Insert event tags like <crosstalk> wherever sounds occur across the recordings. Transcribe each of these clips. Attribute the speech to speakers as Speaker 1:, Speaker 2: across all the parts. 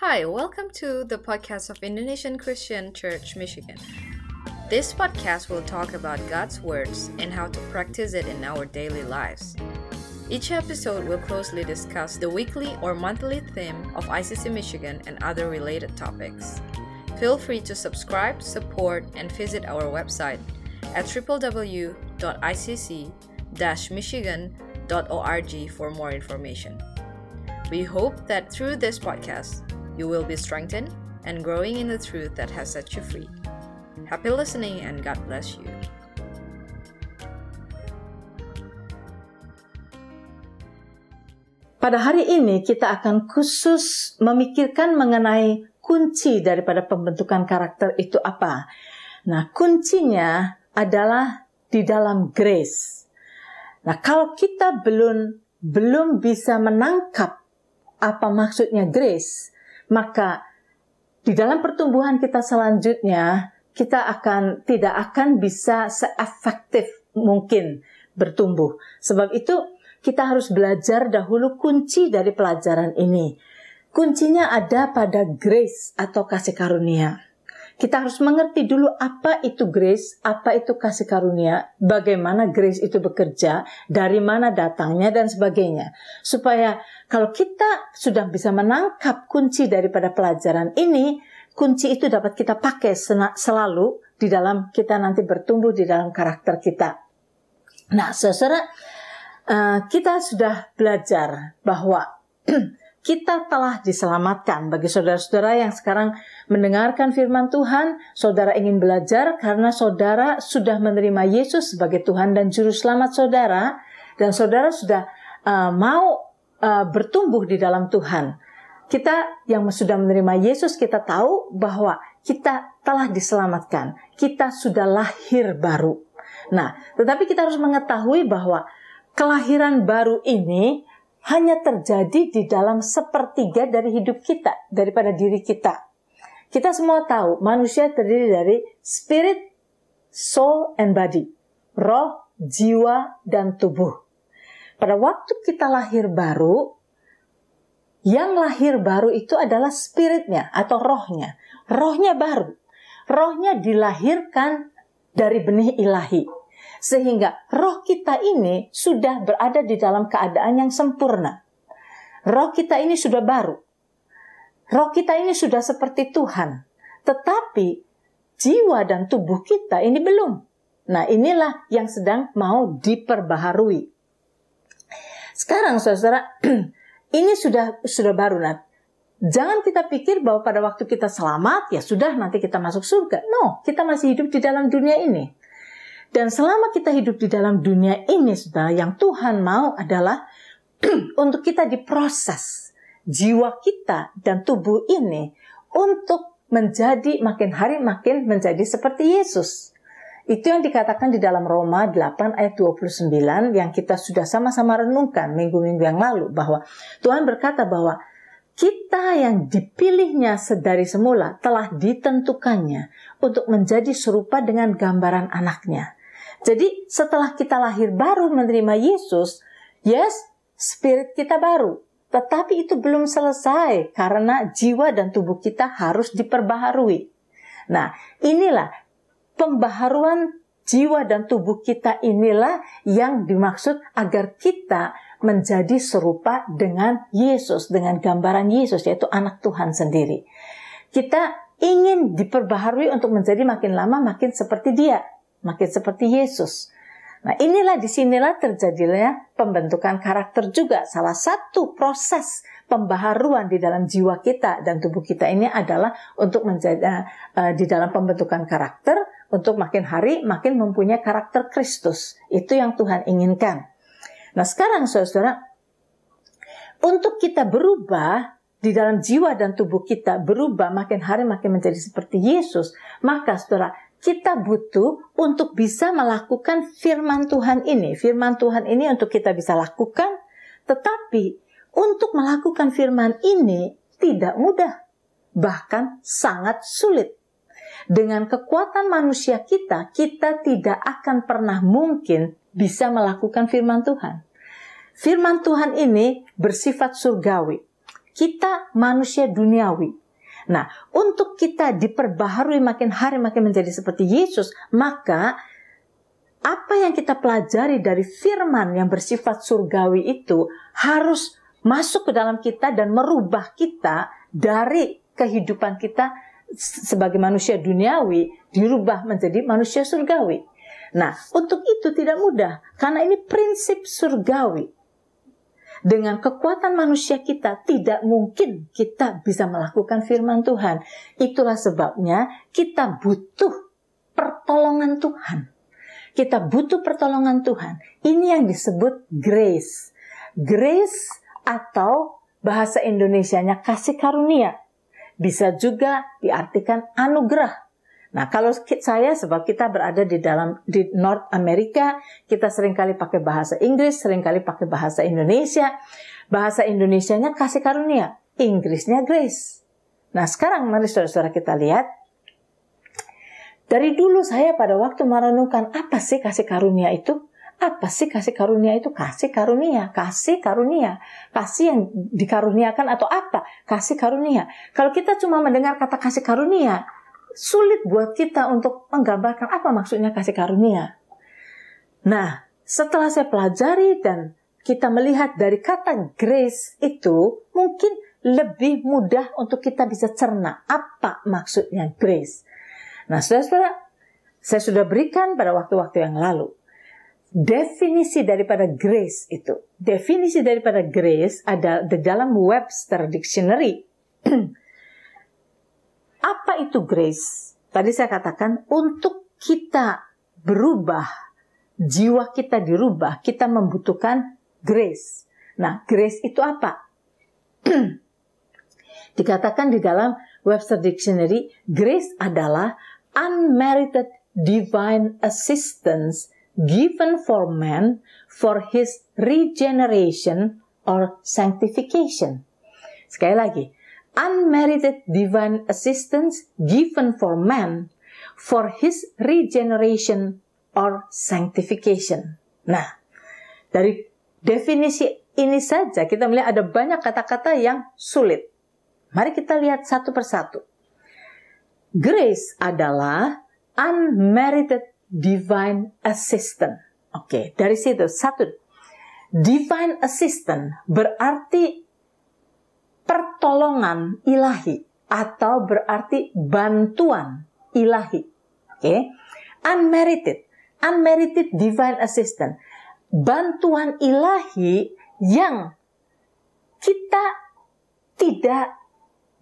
Speaker 1: Hi, welcome to the podcast of Indonesian Christian Church Michigan. This podcast will talk about God's words and how to practice it in our daily lives. Each episode will closely discuss the weekly or monthly theme of ICC Michigan and other related topics. Feel free to subscribe, support, and visit our website at www.icc-michigan.org for more information. We hope that through this podcast, you will be strengthened and growing in the truth that has set you free. Happy listening and God bless you.
Speaker 2: Pada hari ini kita akan khusus memikirkan mengenai kunci daripada pembentukan karakter itu apa. Nah, kuncinya adalah di dalam grace. Nah, kalau kita belum belum bisa menangkap apa maksudnya grace, maka di dalam pertumbuhan kita selanjutnya kita akan tidak akan bisa seefektif mungkin bertumbuh. Sebab itu kita harus belajar dahulu kunci dari pelajaran ini. Kuncinya ada pada grace atau kasih karunia. Kita harus mengerti dulu apa itu grace, apa itu kasih karunia, bagaimana grace itu bekerja, dari mana datangnya dan sebagainya. Supaya kalau kita sudah bisa menangkap kunci daripada pelajaran ini, kunci itu dapat kita pakai selalu di dalam kita nanti bertumbuh di dalam karakter kita. Nah, saudara, uh, kita sudah belajar bahwa <clears throat> kita telah diselamatkan. Bagi saudara-saudara yang sekarang mendengarkan firman Tuhan, saudara ingin belajar karena saudara sudah menerima Yesus sebagai Tuhan dan Juru Selamat saudara, dan saudara sudah uh, mau uh, bertumbuh di dalam Tuhan. Kita yang sudah menerima Yesus, kita tahu bahwa kita telah diselamatkan. Kita sudah lahir baru. Nah, tetapi kita harus mengetahui bahwa kelahiran baru ini hanya terjadi di dalam sepertiga dari hidup kita, daripada diri kita. Kita semua tahu manusia terdiri dari spirit, soul, and body. Roh, jiwa, dan tubuh. Pada waktu kita lahir baru, yang lahir baru itu adalah spiritnya atau rohnya. Rohnya baru. Rohnya dilahirkan dari benih ilahi sehingga roh kita ini sudah berada di dalam keadaan yang sempurna. Roh kita ini sudah baru. Roh kita ini sudah seperti Tuhan. Tetapi jiwa dan tubuh kita ini belum. Nah inilah yang sedang mau diperbaharui. Sekarang saudara, <clears throat> ini sudah sudah baru. Nah, jangan kita pikir bahwa pada waktu kita selamat ya sudah nanti kita masuk surga. No, kita masih hidup di dalam dunia ini. Dan selama kita hidup di dalam dunia ini, saudara, yang Tuhan mau adalah <clears throat> untuk kita diproses jiwa kita dan tubuh ini untuk menjadi makin hari makin menjadi seperti Yesus. Itu yang dikatakan di dalam Roma 8 ayat 29 yang kita sudah sama-sama renungkan minggu-minggu yang lalu bahwa Tuhan berkata bahwa kita yang dipilihnya sedari semula telah ditentukannya untuk menjadi serupa dengan gambaran anaknya. Jadi setelah kita lahir baru menerima Yesus, yes, spirit kita baru. Tetapi itu belum selesai karena jiwa dan tubuh kita harus diperbaharui. Nah, inilah pembaharuan jiwa dan tubuh kita inilah yang dimaksud agar kita menjadi serupa dengan Yesus, dengan gambaran Yesus, yaitu anak Tuhan sendiri. Kita ingin diperbaharui untuk menjadi makin lama makin seperti dia makin seperti Yesus. Nah inilah di sinilah terjadinya pembentukan karakter juga. Salah satu proses pembaharuan di dalam jiwa kita dan tubuh kita ini adalah untuk menjadi uh, di dalam pembentukan karakter untuk makin hari makin mempunyai karakter Kristus. Itu yang Tuhan inginkan. Nah sekarang saudara, untuk kita berubah di dalam jiwa dan tubuh kita berubah makin hari makin menjadi seperti Yesus, maka saudara kita butuh untuk bisa melakukan firman Tuhan ini. Firman Tuhan ini untuk kita bisa lakukan, tetapi untuk melakukan firman ini tidak mudah, bahkan sangat sulit. Dengan kekuatan manusia kita, kita tidak akan pernah mungkin bisa melakukan firman Tuhan. Firman Tuhan ini bersifat surgawi. Kita manusia duniawi. Nah, untuk kita diperbaharui makin hari makin menjadi seperti Yesus, maka apa yang kita pelajari dari firman yang bersifat surgawi itu harus masuk ke dalam kita dan merubah kita dari kehidupan kita sebagai manusia duniawi dirubah menjadi manusia surgawi. Nah, untuk itu tidak mudah karena ini prinsip surgawi. Dengan kekuatan manusia kita tidak mungkin kita bisa melakukan firman Tuhan. Itulah sebabnya kita butuh pertolongan Tuhan. Kita butuh pertolongan Tuhan. Ini yang disebut grace. Grace atau bahasa Indonesianya kasih karunia. Bisa juga diartikan anugerah Nah, kalau saya sebab kita berada di dalam di North America, kita sering kali pakai bahasa Inggris, sering kali pakai bahasa Indonesia. Bahasa Indonesianya kasih karunia, Inggrisnya grace. Nah, sekarang mari saudara-saudara kita lihat dari dulu saya pada waktu merenungkan apa sih kasih karunia itu? Apa sih kasih karunia itu? Kasih karunia, kasih karunia. Kasih yang dikaruniakan atau apa? Kasih karunia. Kalau kita cuma mendengar kata kasih karunia, sulit buat kita untuk menggambarkan apa maksudnya kasih karunia. Nah, setelah saya pelajari dan kita melihat dari kata grace itu, mungkin lebih mudah untuk kita bisa cerna apa maksudnya grace. Nah, saudara-saudara, saya sudah berikan pada waktu-waktu yang lalu definisi daripada grace itu. Definisi daripada grace ada di dalam Webster Dictionary. <clears throat> Apa itu grace? Tadi saya katakan untuk kita berubah, jiwa kita dirubah, kita membutuhkan grace. Nah, grace itu apa? <clears throat> Dikatakan di dalam Webster Dictionary, grace adalah unmerited divine assistance given for man for his regeneration or sanctification. Sekali lagi, unmerited divine assistance given for man for his regeneration or sanctification. Nah, dari definisi ini saja kita melihat ada banyak kata-kata yang sulit. Mari kita lihat satu persatu. Grace adalah unmerited divine assistance. Oke, dari situ satu. Divine assistant berarti pertolongan ilahi atau berarti bantuan ilahi. Oke. Okay? Unmerited, unmerited divine assistance. Bantuan ilahi yang kita tidak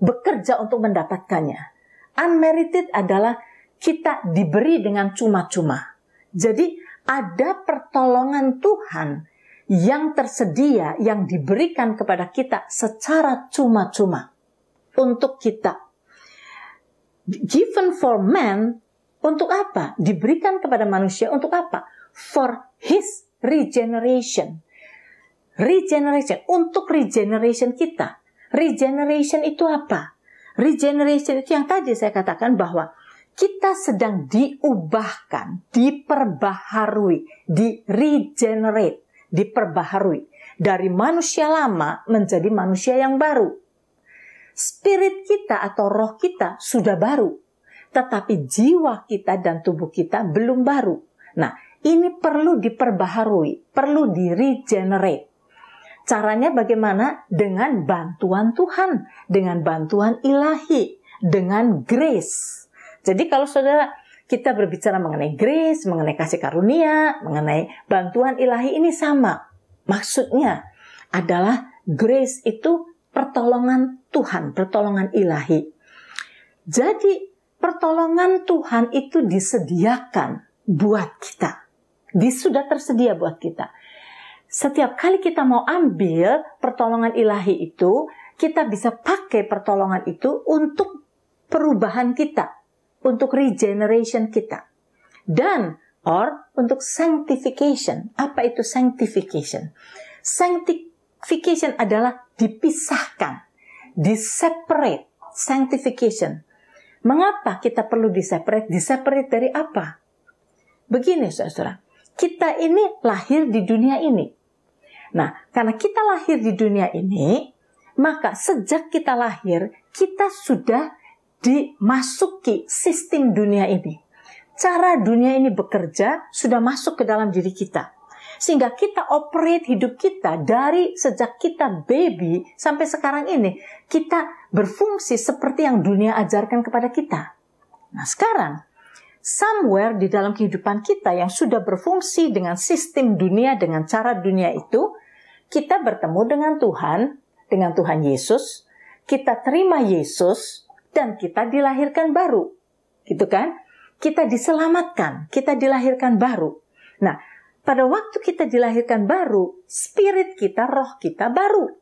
Speaker 2: bekerja untuk mendapatkannya. Unmerited adalah kita diberi dengan cuma-cuma. Jadi ada pertolongan Tuhan yang tersedia, yang diberikan kepada kita secara cuma-cuma untuk kita. Given for man, untuk apa? Diberikan kepada manusia untuk apa? For his regeneration. Regeneration, untuk regeneration kita. Regeneration itu apa? Regeneration itu yang tadi saya katakan bahwa kita sedang diubahkan, diperbaharui, di regenerate diperbaharui dari manusia lama menjadi manusia yang baru. Spirit kita atau roh kita sudah baru, tetapi jiwa kita dan tubuh kita belum baru. Nah, ini perlu diperbaharui, perlu di regenerate. Caranya bagaimana? Dengan bantuan Tuhan, dengan bantuan ilahi, dengan grace. Jadi kalau saudara kita berbicara mengenai grace, mengenai kasih karunia, mengenai bantuan ilahi ini sama. Maksudnya adalah grace itu pertolongan Tuhan, pertolongan ilahi. Jadi pertolongan Tuhan itu disediakan buat kita. Sudah tersedia buat kita. Setiap kali kita mau ambil pertolongan ilahi itu, kita bisa pakai pertolongan itu untuk perubahan kita untuk regeneration kita. Dan or untuk sanctification. Apa itu sanctification? Sanctification adalah dipisahkan, diseparate. Sanctification. Mengapa kita perlu diseparate? Diseparate dari apa? Begini saudara, kita ini lahir di dunia ini. Nah, karena kita lahir di dunia ini, Maka sejak kita lahir, kita sudah dimasuki sistem dunia ini. Cara dunia ini bekerja sudah masuk ke dalam diri kita. Sehingga kita operate hidup kita dari sejak kita baby sampai sekarang ini. Kita berfungsi seperti yang dunia ajarkan kepada kita. Nah sekarang, somewhere di dalam kehidupan kita yang sudah berfungsi dengan sistem dunia, dengan cara dunia itu, kita bertemu dengan Tuhan, dengan Tuhan Yesus, kita terima Yesus, dan kita dilahirkan baru. Gitu kan? Kita diselamatkan, kita dilahirkan baru. Nah, pada waktu kita dilahirkan baru, spirit kita, roh kita baru.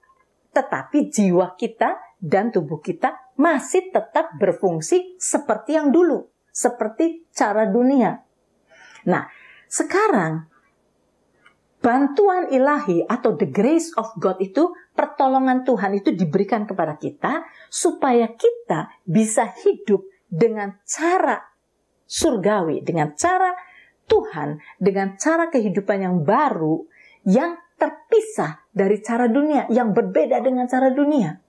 Speaker 2: Tetapi jiwa kita dan tubuh kita masih tetap berfungsi seperti yang dulu, seperti cara dunia. Nah, sekarang bantuan ilahi atau the grace of God itu pertolongan Tuhan itu diberikan kepada kita supaya kita bisa hidup dengan cara surgawi, dengan cara Tuhan dengan cara kehidupan yang baru yang terpisah dari cara dunia, yang berbeda dengan cara dunia.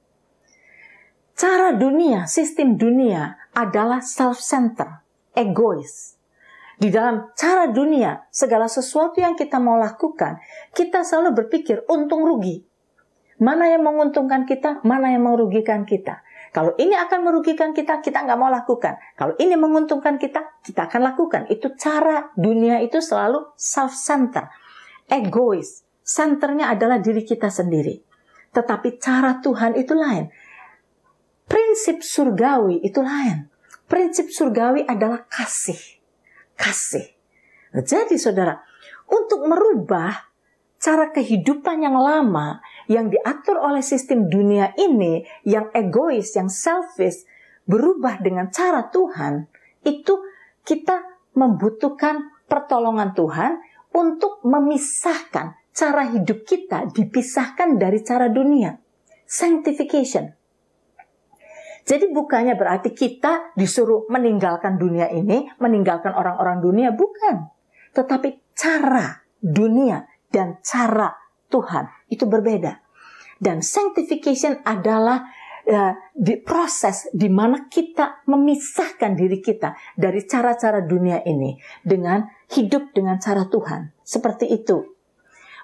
Speaker 2: Cara dunia, sistem dunia adalah self-center, egois. Di dalam cara dunia, segala sesuatu yang kita mau lakukan, kita selalu berpikir untung rugi. Mana yang menguntungkan kita, mana yang merugikan kita. Kalau ini akan merugikan kita, kita nggak mau lakukan. Kalau ini menguntungkan kita, kita akan lakukan. Itu cara dunia itu selalu self-center, egois. Centernya adalah diri kita sendiri. Tetapi cara Tuhan itu lain. Prinsip surgawi itu lain. Prinsip surgawi adalah kasih. Kasih. Jadi saudara, untuk merubah cara kehidupan yang lama yang diatur oleh sistem dunia ini, yang egois, yang selfish, berubah dengan cara Tuhan, itu kita membutuhkan pertolongan Tuhan untuk memisahkan cara hidup kita dipisahkan dari cara dunia. Sanctification. Jadi bukannya berarti kita disuruh meninggalkan dunia ini, meninggalkan orang-orang dunia, bukan. Tetapi cara dunia dan cara Tuhan itu berbeda. Dan sanctification adalah uh, di proses di mana kita memisahkan diri kita dari cara-cara dunia ini dengan hidup dengan cara Tuhan. Seperti itu.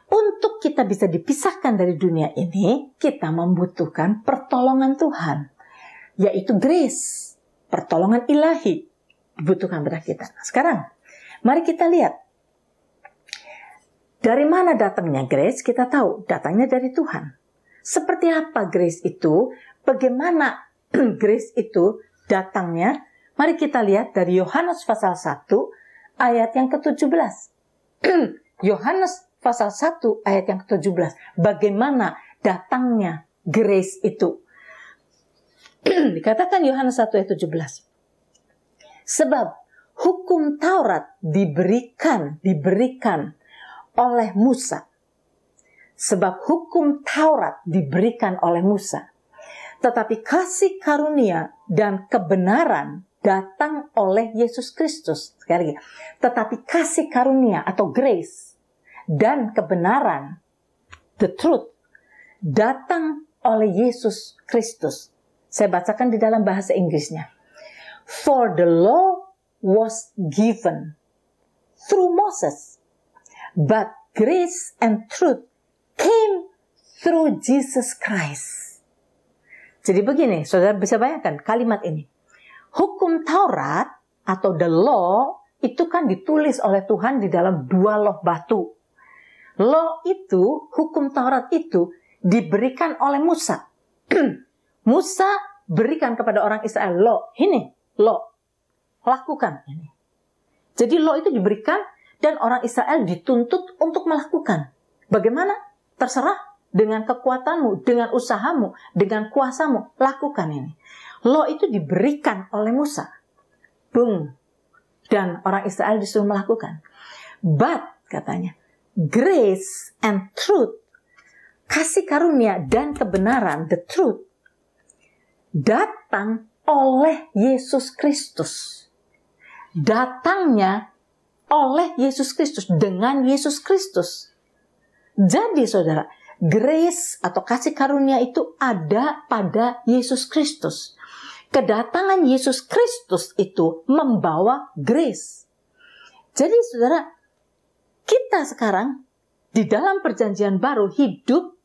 Speaker 2: Untuk kita bisa dipisahkan dari dunia ini, kita membutuhkan pertolongan Tuhan, yaitu grace, pertolongan ilahi dibutuhkan pada kita. Sekarang, mari kita lihat dari mana datangnya grace? Kita tahu datangnya dari Tuhan. Seperti apa grace itu? Bagaimana <clears throat> grace itu datangnya? Mari kita lihat dari Yohanes pasal 1 ayat yang ke-17. <clears throat> Yohanes pasal 1 ayat yang ke-17. Bagaimana datangnya grace itu? <clears throat> Dikatakan Yohanes 1 ayat 17. Sebab hukum Taurat diberikan, diberikan oleh Musa. Sebab hukum Taurat diberikan oleh Musa. Tetapi kasih karunia dan kebenaran datang oleh Yesus Kristus. Sekali lagi. Tetapi kasih karunia atau grace dan kebenaran, the truth, datang oleh Yesus Kristus. Saya bacakan di dalam bahasa Inggrisnya. For the law was given through Moses but grace and truth came through Jesus Christ. Jadi begini, saudara bisa bayangkan kalimat ini. Hukum Taurat atau the law itu kan ditulis oleh Tuhan di dalam dua loh batu. Law itu, hukum Taurat itu diberikan oleh Musa. <clears throat> Musa berikan kepada orang Israel law. Ini law. Lakukan ini. Jadi law itu diberikan dan orang Israel dituntut untuk melakukan. Bagaimana? Terserah dengan kekuatanmu, dengan usahamu, dengan kuasamu, lakukan ini. Lo itu diberikan oleh Musa. Bung. Dan orang Israel disuruh melakukan. But, katanya, grace and truth, kasih karunia dan kebenaran, the truth, datang oleh Yesus Kristus. Datangnya oleh Yesus Kristus, dengan Yesus Kristus. Jadi saudara, grace atau kasih karunia itu ada pada Yesus Kristus. Kedatangan Yesus Kristus itu membawa grace. Jadi saudara, kita sekarang di dalam perjanjian baru hidup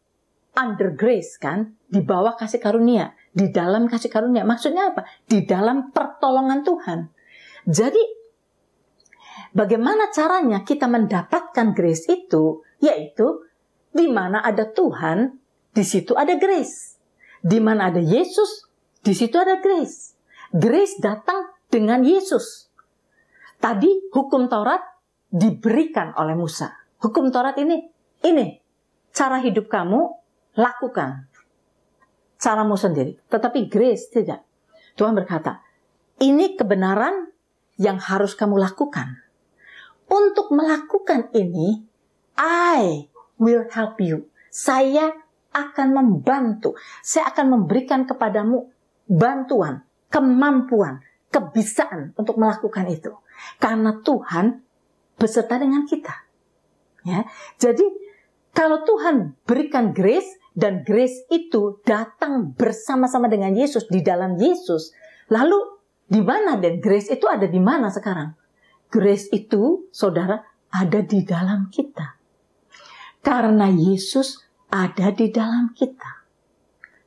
Speaker 2: under grace kan, di bawah kasih karunia, di dalam kasih karunia. Maksudnya apa? Di dalam pertolongan Tuhan. Jadi bagaimana caranya kita mendapatkan grace itu? Yaitu di mana ada Tuhan, di situ ada grace. Di mana ada Yesus, di situ ada grace. Grace datang dengan Yesus. Tadi hukum Taurat diberikan oleh Musa. Hukum Taurat ini, ini cara hidup kamu lakukan. Caramu sendiri. Tetapi grace tidak. Tuhan berkata, ini kebenaran yang harus kamu lakukan. Untuk melakukan ini, I will help you. Saya akan membantu. Saya akan memberikan kepadamu bantuan, kemampuan, kebisaan untuk melakukan itu. Karena Tuhan beserta dengan kita. Ya. Jadi kalau Tuhan berikan grace dan grace itu datang bersama-sama dengan Yesus di dalam Yesus, lalu di mana dan grace itu ada di mana sekarang? Grace itu, saudara, ada di dalam kita. Karena Yesus ada di dalam kita.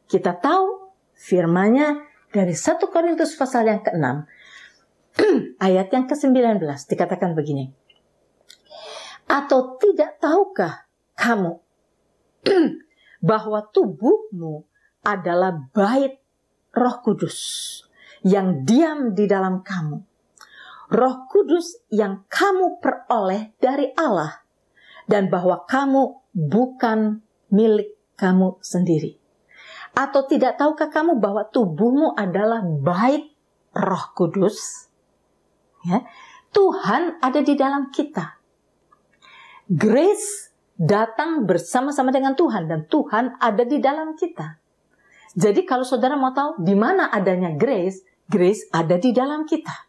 Speaker 2: Kita tahu firmanya dari 1 Korintus pasal yang ke-6 <clears throat> ayat yang ke-19 dikatakan begini. Atau tidak tahukah kamu <clears throat> bahwa tubuhmu adalah bait Roh Kudus yang diam di dalam kamu. Roh Kudus yang kamu peroleh dari Allah dan bahwa kamu bukan milik kamu sendiri. Atau tidak tahukah kamu bahwa tubuhmu adalah baik Roh Kudus? Ya, Tuhan ada di dalam kita. Grace datang bersama-sama dengan Tuhan dan Tuhan ada di dalam kita. Jadi kalau saudara mau tahu di mana adanya grace, grace ada di dalam kita.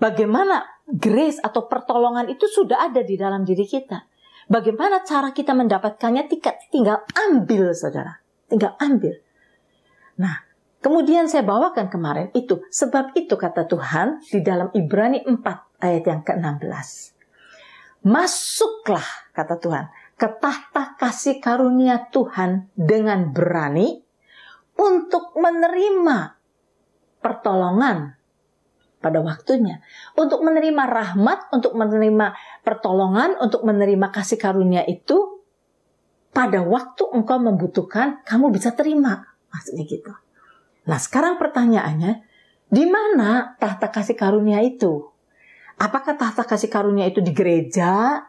Speaker 2: Bagaimana grace atau pertolongan itu sudah ada di dalam diri kita. Bagaimana cara kita mendapatkannya? Tinggal ambil, saudara. Tinggal ambil. Nah, kemudian saya bawakan kemarin itu. Sebab itu kata Tuhan di dalam Ibrani 4 ayat yang ke-16. Masuklah, kata Tuhan, ke tahta kasih karunia Tuhan dengan berani untuk menerima pertolongan pada waktunya. Untuk menerima rahmat, untuk menerima pertolongan, untuk menerima kasih karunia itu, pada waktu engkau membutuhkan, kamu bisa terima. Maksudnya gitu. Nah sekarang pertanyaannya, di mana tahta kasih karunia itu? Apakah tahta kasih karunia itu di gereja?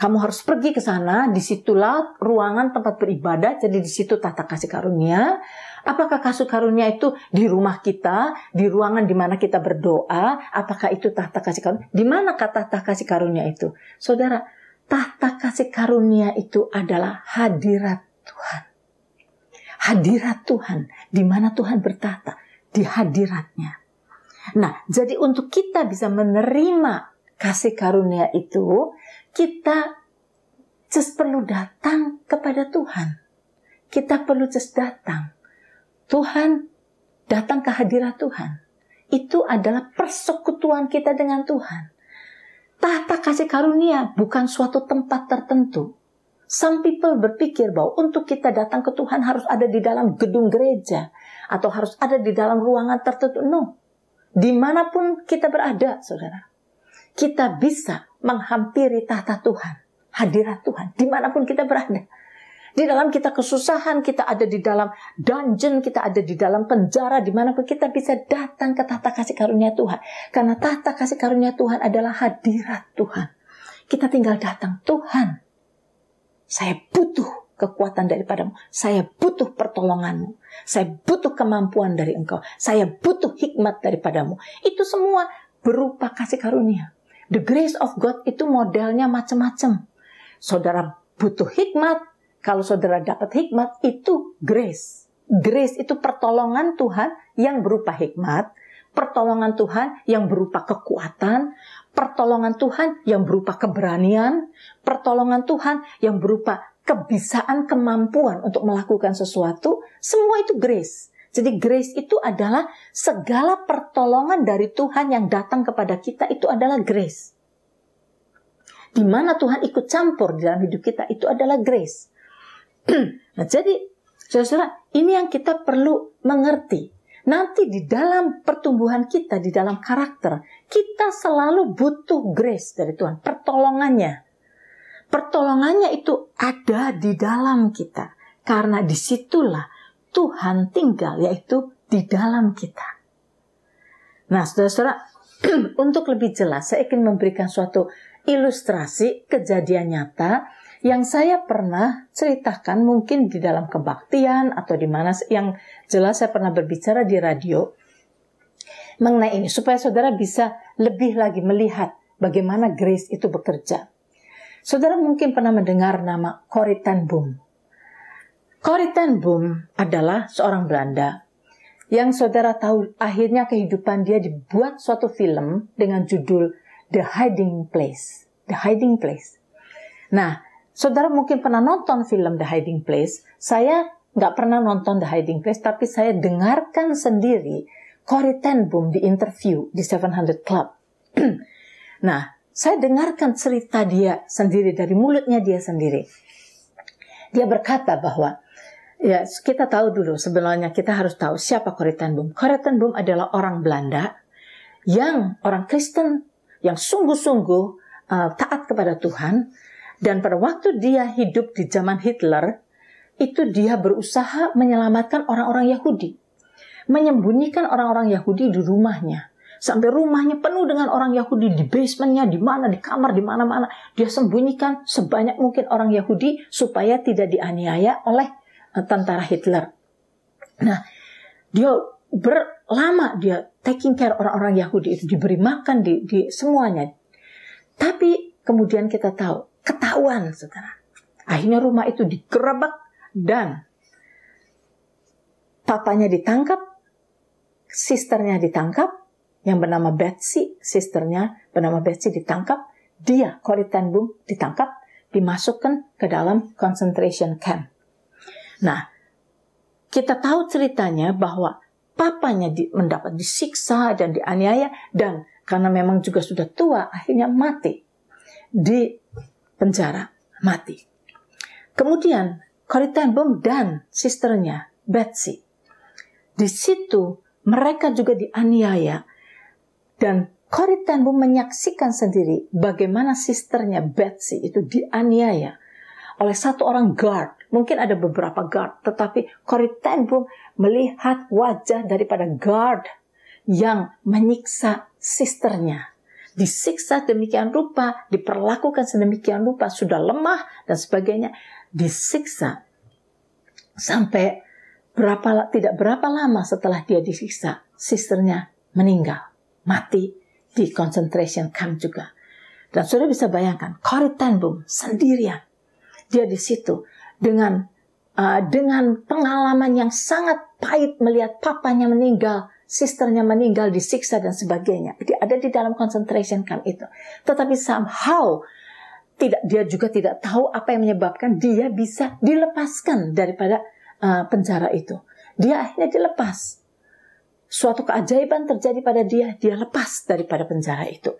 Speaker 2: Kamu harus pergi ke sana, di situlah ruangan tempat beribadah, jadi di situ tahta kasih karunia. Apakah kasih karunia itu di rumah kita, di ruangan di mana kita berdoa? Apakah itu tahta kasih karunia? Di mana kata tahta kasih karunia itu? Saudara, tahta kasih karunia itu adalah hadirat Tuhan. Hadirat Tuhan, di mana Tuhan bertahta, di hadiratnya. Nah, jadi untuk kita bisa menerima kasih karunia itu, kita just perlu datang kepada Tuhan. Kita perlu just datang. Tuhan, datang ke hadirat Tuhan. Itu adalah persekutuan kita dengan Tuhan. Tahta kasih karunia bukan suatu tempat tertentu. Some people berpikir bahwa untuk kita datang ke Tuhan harus ada di dalam gedung gereja atau harus ada di dalam ruangan tertentu. No. Di mana pun kita berada, saudara kita bisa menghampiri tahta Tuhan, hadirat Tuhan, di mana pun kita berada. Di dalam kita kesusahan, kita ada di dalam dungeon, kita ada di dalam penjara, di mana pun kita bisa datang ke tahta kasih karunia Tuhan. Karena tahta kasih karunia Tuhan adalah hadirat Tuhan. Kita tinggal datang, Tuhan, saya butuh kekuatan daripadamu. Saya butuh pertolonganmu. Saya butuh kemampuan dari engkau. Saya butuh hikmat daripadamu. Itu semua berupa kasih karunia. The grace of God itu modelnya macam-macam. Saudara butuh hikmat, kalau saudara dapat hikmat itu grace. Grace itu pertolongan Tuhan yang berupa hikmat, pertolongan Tuhan yang berupa kekuatan, pertolongan Tuhan yang berupa keberanian, pertolongan Tuhan yang berupa kebisaan, kemampuan untuk melakukan sesuatu, semua itu grace. Jadi grace itu adalah segala pertolongan dari Tuhan yang datang kepada kita itu adalah grace. Di mana Tuhan ikut campur dalam hidup kita itu adalah grace. <clears throat> nah, jadi saudara, ini yang kita perlu mengerti. Nanti di dalam pertumbuhan kita, di dalam karakter, kita selalu butuh grace dari Tuhan, pertolongannya. Pertolongannya itu ada di dalam kita. Karena di situlah Tuhan tinggal, yaitu di dalam kita. Nah, saudara-saudara, <clears throat> untuk lebih jelas, saya ingin memberikan suatu ilustrasi kejadian nyata yang saya pernah ceritakan mungkin di dalam kebaktian atau di mana yang jelas saya pernah berbicara di radio mengenai ini supaya saudara bisa lebih lagi melihat bagaimana grace itu bekerja. Saudara mungkin pernah mendengar nama Corrie ten Boom. Corrie ten Boom adalah seorang Belanda yang saudara tahu akhirnya kehidupan dia dibuat suatu film dengan judul The Hiding Place. The Hiding Place. Nah, saudara mungkin pernah nonton film The Hiding Place. Saya nggak pernah nonton The Hiding Place, tapi saya dengarkan sendiri Corrie ten Boom di interview di 700 Club. <clears throat> nah, saya dengarkan cerita dia sendiri dari mulutnya dia sendiri. Dia berkata bahwa Ya, kita tahu dulu sebenarnya kita harus tahu siapa Corrie ten Boom. Corrie ten Boom adalah orang Belanda yang orang Kristen yang sungguh-sungguh uh, taat kepada Tuhan dan pada waktu dia hidup di zaman Hitler itu dia berusaha menyelamatkan orang-orang Yahudi. Menyembunyikan orang-orang Yahudi di rumahnya. Sampai rumahnya penuh dengan orang Yahudi di basementnya, di mana, di kamar, di mana-mana. Dia sembunyikan sebanyak mungkin orang Yahudi supaya tidak dianiaya oleh Eh, tentara Hitler. Nah, dia berlama dia taking care orang-orang Yahudi itu diberi makan di, di semuanya. Tapi kemudian kita tahu ketahuan, saudara. Akhirnya rumah itu digerebek dan papanya ditangkap, sisternya ditangkap, yang bernama Betsy, sisternya bernama Betsy ditangkap, dia Corrie ten Boom ditangkap, dimasukkan ke dalam concentration camp. Nah, kita tahu ceritanya bahwa papanya mendapat disiksa dan dianiaya dan karena memang juga sudah tua akhirnya mati di penjara mati. Kemudian Boom dan sisternya Betsy di situ mereka juga dianiaya dan Boom menyaksikan sendiri bagaimana sisternya Betsy itu dianiaya oleh satu orang guard Mungkin ada beberapa guard, tetapi Boom melihat wajah daripada guard yang menyiksa sisternya. Disiksa demikian rupa, diperlakukan sedemikian rupa, sudah lemah dan sebagainya. Disiksa sampai berapa tidak berapa lama setelah dia disiksa, sisternya meninggal, mati di concentration camp juga. Dan sudah bisa bayangkan, Corrie ten sendirian. Dia di situ dengan uh, dengan pengalaman yang sangat pahit melihat papanya meninggal, sisternya meninggal, disiksa dan sebagainya. Dia ada di dalam concentration camp itu. Tetapi somehow tidak dia juga tidak tahu apa yang menyebabkan dia bisa dilepaskan daripada uh, penjara itu. Dia akhirnya dilepas. Suatu keajaiban terjadi pada dia, dia lepas daripada penjara itu.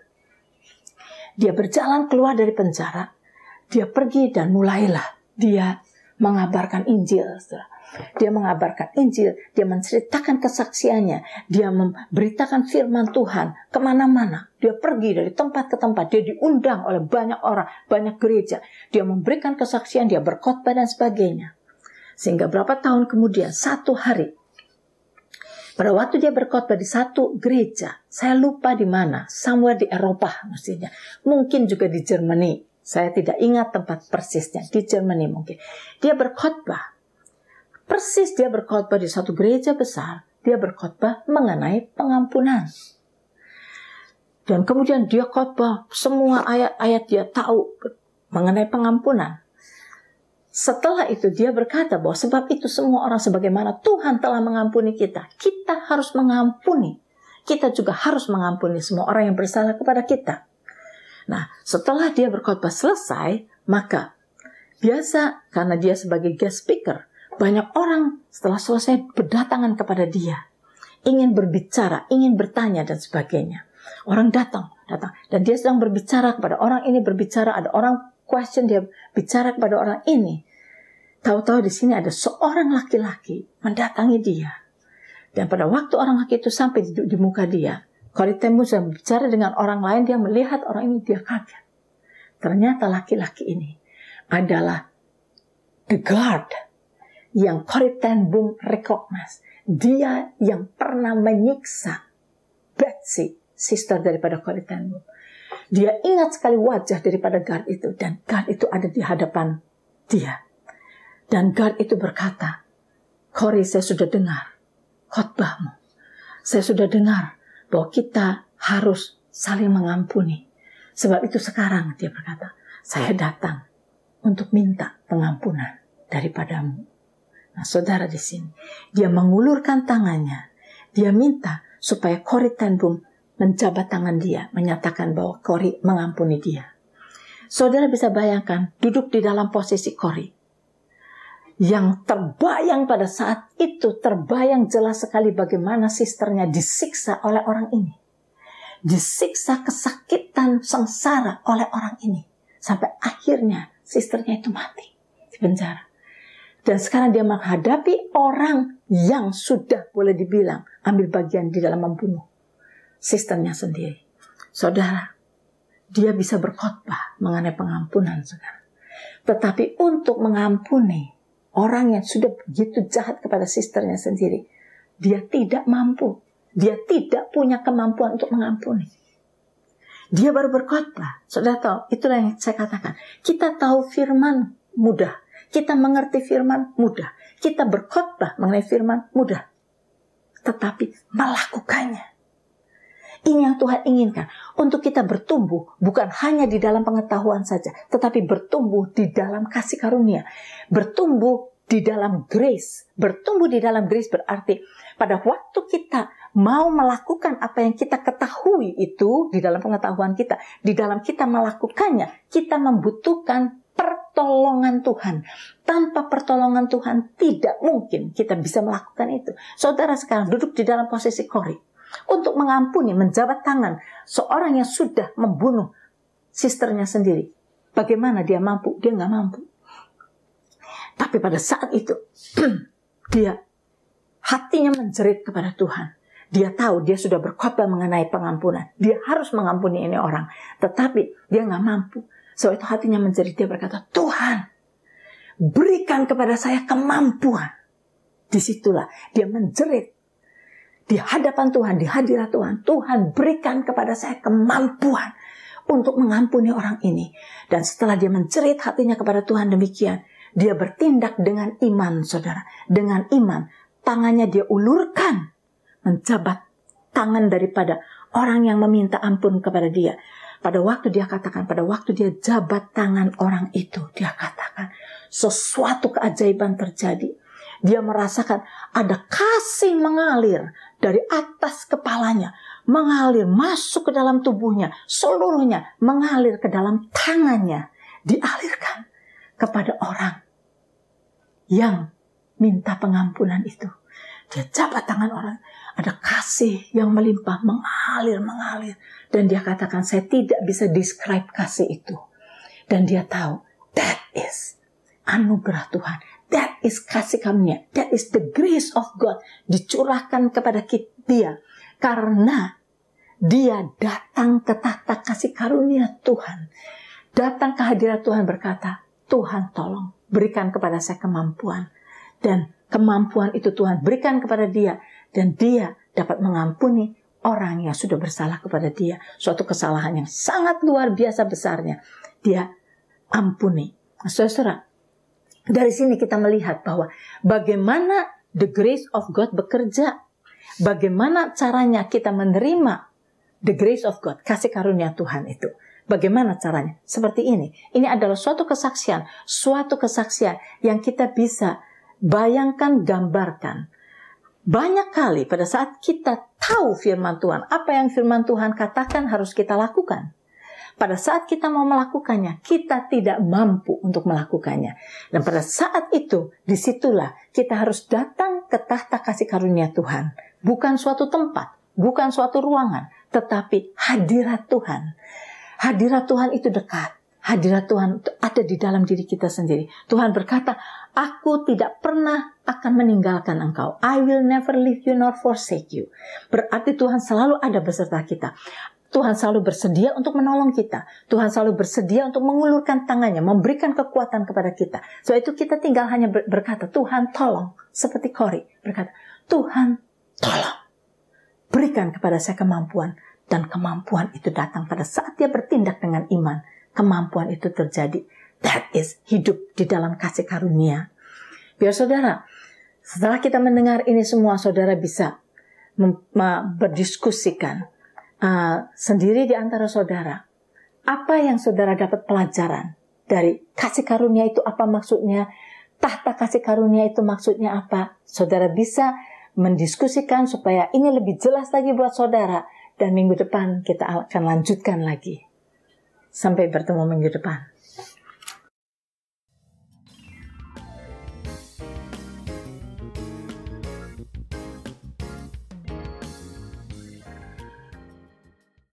Speaker 2: Dia berjalan keluar dari penjara, dia pergi dan mulailah dia mengabarkan Injil. Dia mengabarkan Injil, dia menceritakan kesaksiannya, dia memberitakan firman Tuhan ke mana-mana. Dia pergi dari tempat ke tempat, dia diundang oleh banyak orang, banyak gereja. Dia memberikan kesaksian, dia berkhotbah dan sebagainya. Sehingga berapa tahun kemudian, satu hari, pada waktu dia berkhotbah di satu gereja, saya lupa di mana, somewhere di Eropa mestinya, mungkin juga di Jerman. Saya tidak ingat tempat persisnya di Jerman mungkin. Dia berkhotbah. Persis dia berkhotbah di satu gereja besar. Dia berkhotbah mengenai pengampunan. Dan kemudian dia khotbah semua ayat-ayat dia tahu mengenai pengampunan. Setelah itu dia berkata bahwa sebab itu semua orang sebagaimana Tuhan telah mengampuni kita, kita harus mengampuni. Kita juga harus mengampuni semua orang yang bersalah kepada kita. Nah, setelah dia berkhotbah selesai, maka Biasa karena dia sebagai guest speaker, banyak orang setelah selesai berdatangan kepada dia, ingin berbicara, ingin bertanya dan sebagainya. Orang datang, datang dan dia sedang berbicara kepada orang ini berbicara, ada orang question dia bicara kepada orang ini. Tahu-tahu di sini ada seorang laki-laki mendatangi dia. Dan pada waktu orang laki itu sampai di, di muka dia, Koritemus sedang berbicara dengan orang lain, dia melihat orang ini, dia kaget. Ternyata laki-laki ini adalah the guard yang Koritembum recognize. Dia yang pernah menyiksa Betsy, sister daripada Koritembum. Dia ingat sekali wajah daripada guard itu dan guard itu ada di hadapan dia. Dan guard itu berkata, Kori saya sudah dengar khotbahmu. Saya sudah dengar bahwa kita harus saling mengampuni. Sebab itu sekarang dia berkata, saya datang untuk minta pengampunan daripadamu. Nah saudara di sini, dia mengulurkan tangannya. Dia minta supaya Kori Tanbum menjabat tangan dia, menyatakan bahwa Kori mengampuni dia. Saudara bisa bayangkan duduk di dalam posisi Kori. Yang terbayang pada saat itu, terbayang jelas sekali bagaimana sisternya disiksa oleh orang ini. Disiksa kesakitan sengsara oleh orang ini. Sampai akhirnya sisternya itu mati di penjara. Dan sekarang dia menghadapi orang yang sudah boleh dibilang ambil bagian di dalam membunuh sistemnya sendiri. Saudara, dia bisa berkhotbah mengenai pengampunan, saudara. Tetapi untuk mengampuni orang yang sudah begitu jahat kepada sisternya sendiri, dia tidak mampu. Dia tidak punya kemampuan untuk mengampuni. Dia baru berkhotbah. Saudara tahu, itulah yang saya katakan. Kita tahu firman mudah. Kita mengerti firman mudah. Kita berkhotbah mengenai firman mudah. Tetapi melakukannya ini yang Tuhan inginkan. Untuk kita bertumbuh bukan hanya di dalam pengetahuan saja. Tetapi bertumbuh di dalam kasih karunia. Bertumbuh di dalam grace. Bertumbuh di dalam grace berarti pada waktu kita mau melakukan apa yang kita ketahui itu di dalam pengetahuan kita. Di dalam kita melakukannya. Kita membutuhkan pertolongan Tuhan. Tanpa pertolongan Tuhan tidak mungkin kita bisa melakukan itu. Saudara sekarang duduk di dalam posisi kori untuk mengampuni, menjabat tangan seorang yang sudah membunuh sisternya sendiri. Bagaimana dia mampu? Dia nggak mampu. Tapi pada saat itu, <clears throat> dia hatinya menjerit kepada Tuhan. Dia tahu dia sudah berkhotbah mengenai pengampunan. Dia harus mengampuni ini orang. Tetapi dia nggak mampu. So itu hatinya menjerit. Dia berkata, Tuhan, berikan kepada saya kemampuan. Di situlah dia menjerit di hadapan Tuhan, di hadirat Tuhan, Tuhan berikan kepada saya kemampuan untuk mengampuni orang ini. Dan setelah dia mencerit hatinya kepada Tuhan demikian, dia bertindak dengan iman, saudara. Dengan iman, tangannya dia ulurkan, menjabat tangan daripada orang yang meminta ampun kepada dia. Pada waktu dia katakan, pada waktu dia jabat tangan orang itu, dia katakan sesuatu keajaiban terjadi. Dia merasakan ada kasih mengalir dari atas kepalanya, mengalir masuk ke dalam tubuhnya, seluruhnya mengalir ke dalam tangannya, dialirkan kepada orang yang minta pengampunan itu. Dia jabat tangan orang, ada kasih yang melimpah, mengalir, mengalir. Dan dia katakan, saya tidak bisa describe kasih itu. Dan dia tahu, that is anugerah Tuhan. That is kasih karunia. That is the grace of God. Dicurahkan kepada dia. Karena dia datang ke tata kasih karunia Tuhan. Datang ke hadirat Tuhan berkata, Tuhan tolong berikan kepada saya kemampuan. Dan kemampuan itu Tuhan berikan kepada dia. Dan dia dapat mengampuni orang yang sudah bersalah kepada dia. Suatu kesalahan yang sangat luar biasa besarnya. Dia ampuni. Saudara, dari sini kita melihat bahwa bagaimana the grace of God bekerja. Bagaimana caranya kita menerima the grace of God, kasih karunia Tuhan itu. Bagaimana caranya? Seperti ini. Ini adalah suatu kesaksian, suatu kesaksian yang kita bisa bayangkan, gambarkan. Banyak kali pada saat kita tahu firman Tuhan, apa yang firman Tuhan katakan harus kita lakukan. pada saat kita mau melakukannya, kita tidak mampu untuk melakukannya. Dan pada saat itu, di situlah kita harus datang ke tahta kasih karunia Tuhan. Bukan suatu tempat, bukan suatu ruangan, tetapi hadirat Tuhan. Hadirat Tuhan itu dekat. Hadirat Tuhan ada di dalam diri kita sendiri. Tuhan berkata, Aku tidak pernah akan meninggalkan engkau. I will never leave you nor forsake you. Berarti Tuhan selalu ada beserta kita. Tuhan selalu bersedia untuk menolong kita. Tuhan selalu bersedia untuk mengulurkan tangannya, memberikan kekuatan kepada kita. So itu kita tinggal hanya berkata, Tuhan tolong. Seperti Kori berkata, Tuhan tolong. Berikan kepada saya kemampuan. Dan kemampuan itu datang pada saat dia bertindak dengan iman. Kemampuan itu terjadi. That is hidup di dalam kasih karunia. Biar saudara, setelah kita mendengar ini semua, saudara bisa berdiskusikan uh, sendiri di antara saudara. Apa yang saudara dapat pelajaran dari kasih karunia itu apa maksudnya? Tahta kasih karunia itu maksudnya apa? Saudara bisa mendiskusikan supaya ini lebih jelas lagi buat saudara. Dan minggu depan kita akan lanjutkan lagi. Sampai bertemu minggu depan.